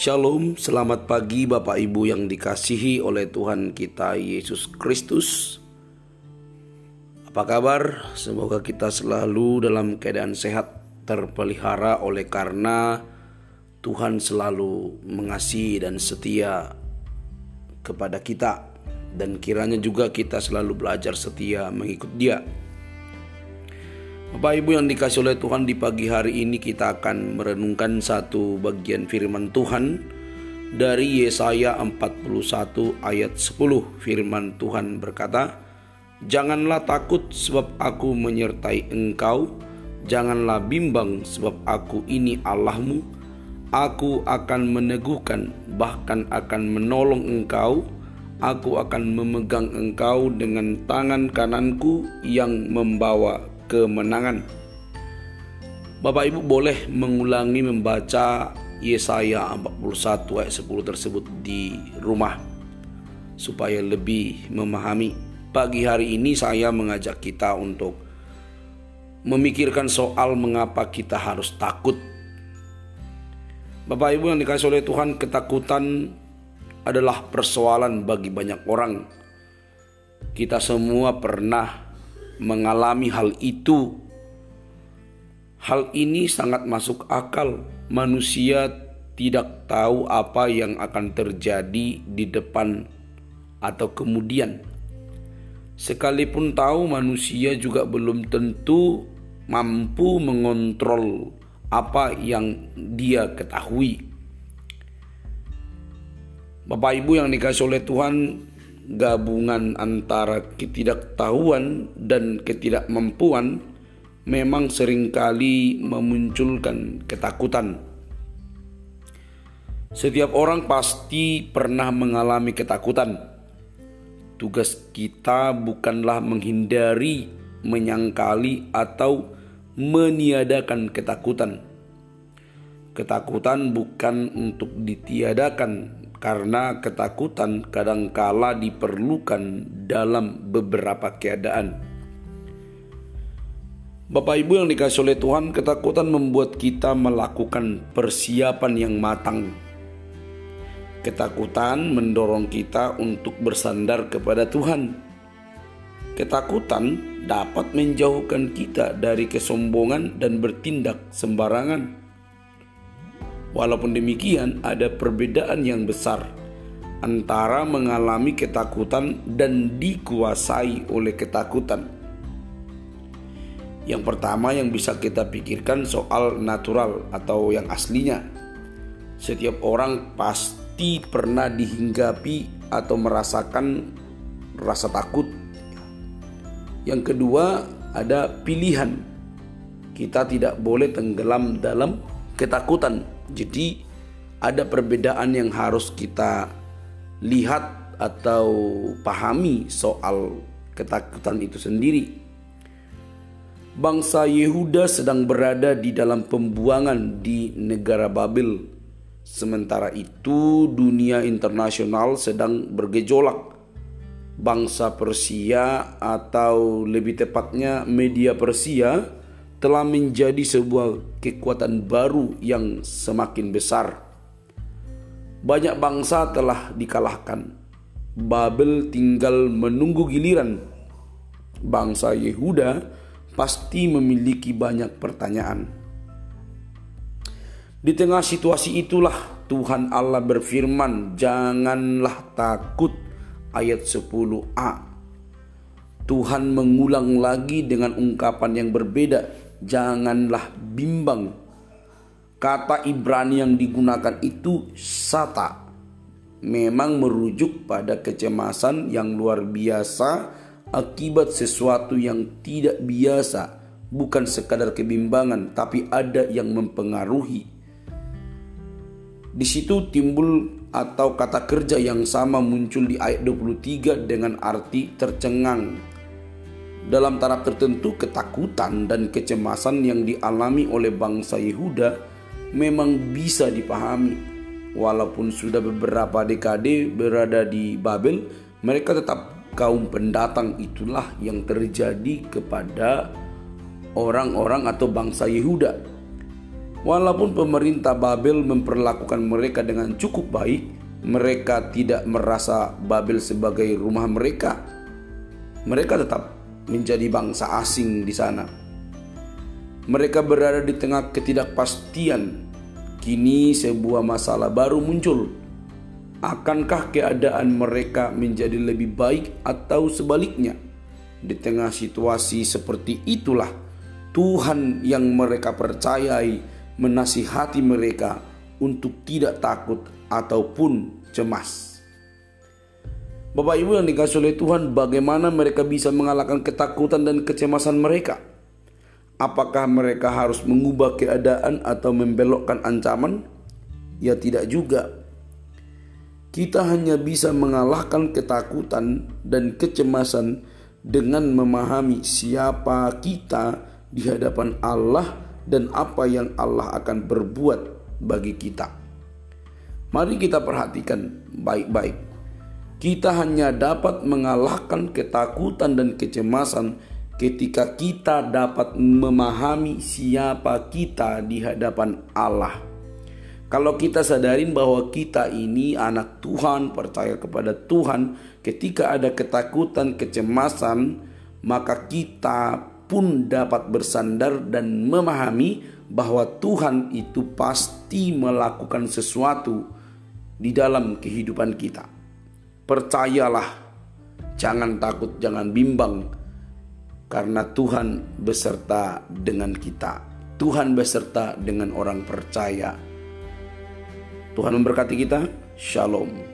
Shalom, selamat pagi Bapak Ibu yang dikasihi oleh Tuhan kita Yesus Kristus. Apa kabar? Semoga kita selalu dalam keadaan sehat, terpelihara oleh karena Tuhan selalu mengasihi dan setia kepada kita dan kiranya juga kita selalu belajar setia mengikut Dia. Bapak Ibu yang dikasih oleh Tuhan di pagi hari ini kita akan merenungkan satu bagian firman Tuhan dari Yesaya 41 ayat 10 firman Tuhan berkata Janganlah takut sebab aku menyertai engkau Janganlah bimbang sebab aku ini Allahmu. Aku akan meneguhkan bahkan akan menolong engkau. Aku akan memegang engkau dengan tangan kananku yang membawa kemenangan. Bapak Ibu boleh mengulangi membaca Yesaya 41 ayat 10 tersebut di rumah supaya lebih memahami. Pagi hari ini saya mengajak kita untuk memikirkan soal mengapa kita harus takut. Bapak Ibu yang dikasih oleh Tuhan, ketakutan adalah persoalan bagi banyak orang. Kita semua pernah mengalami hal itu. Hal ini sangat masuk akal. Manusia tidak tahu apa yang akan terjadi di depan atau kemudian. Sekalipun tahu, manusia juga belum tentu mampu mengontrol apa yang dia ketahui. Bapak Ibu yang dikasih oleh Tuhan, gabungan antara ketidaktahuan dan ketidakmampuan memang sering kali memunculkan ketakutan. Setiap orang pasti pernah mengalami ketakutan. Tugas kita bukanlah menghindari, menyangkali, atau meniadakan ketakutan. Ketakutan bukan untuk ditiadakan, karena ketakutan kadangkala diperlukan dalam beberapa keadaan. Bapak Ibu yang dikasih oleh Tuhan, ketakutan membuat kita melakukan persiapan yang matang. Ketakutan mendorong kita untuk bersandar kepada Tuhan. Ketakutan dapat menjauhkan kita dari kesombongan dan bertindak sembarangan. Walaupun demikian, ada perbedaan yang besar antara mengalami ketakutan dan dikuasai oleh ketakutan. Yang pertama yang bisa kita pikirkan soal natural atau yang aslinya. Setiap orang pasti pernah dihinggapi atau merasakan rasa takut. Yang kedua, ada pilihan. Kita tidak boleh tenggelam dalam ketakutan jadi ada perbedaan yang harus kita lihat atau pahami soal ketakutan itu sendiri. Bangsa Yehuda sedang berada di dalam pembuangan di negara Babel. Sementara itu dunia internasional sedang bergejolak. Bangsa Persia atau lebih tepatnya media Persia telah menjadi sebuah kekuatan baru yang semakin besar. Banyak bangsa telah dikalahkan. Babel tinggal menunggu giliran. Bangsa Yehuda pasti memiliki banyak pertanyaan. Di tengah situasi itulah Tuhan Allah berfirman, "Janganlah takut." Ayat 10a. Tuhan mengulang lagi dengan ungkapan yang berbeda janganlah bimbang. Kata Ibrani yang digunakan itu sata. Memang merujuk pada kecemasan yang luar biasa akibat sesuatu yang tidak biasa, bukan sekadar kebimbangan, tapi ada yang mempengaruhi. Di situ timbul atau kata kerja yang sama muncul di ayat 23 dengan arti tercengang dalam taraf tertentu, ketakutan dan kecemasan yang dialami oleh bangsa Yehuda memang bisa dipahami. Walaupun sudah beberapa dekade berada di Babel, mereka tetap kaum pendatang itulah yang terjadi kepada orang-orang atau bangsa Yehuda. Walaupun pemerintah Babel memperlakukan mereka dengan cukup baik, mereka tidak merasa Babel sebagai rumah mereka. Mereka tetap menjadi bangsa asing di sana. Mereka berada di tengah ketidakpastian. Kini sebuah masalah baru muncul. Akankah keadaan mereka menjadi lebih baik atau sebaliknya? Di tengah situasi seperti itulah Tuhan yang mereka percayai menasihati mereka untuk tidak takut ataupun cemas. Bapak Ibu yang dikasih oleh Tuhan, bagaimana mereka bisa mengalahkan ketakutan dan kecemasan mereka? Apakah mereka harus mengubah keadaan atau membelokkan ancaman? Ya tidak juga. Kita hanya bisa mengalahkan ketakutan dan kecemasan dengan memahami siapa kita di hadapan Allah dan apa yang Allah akan berbuat bagi kita. Mari kita perhatikan baik-baik. Kita hanya dapat mengalahkan ketakutan dan kecemasan ketika kita dapat memahami siapa kita di hadapan Allah. Kalau kita sadarin bahwa kita ini anak Tuhan, percaya kepada Tuhan, ketika ada ketakutan, kecemasan, maka kita pun dapat bersandar dan memahami bahwa Tuhan itu pasti melakukan sesuatu di dalam kehidupan kita. Percayalah, jangan takut, jangan bimbang, karena Tuhan beserta dengan kita. Tuhan beserta dengan orang percaya. Tuhan memberkati kita. Shalom.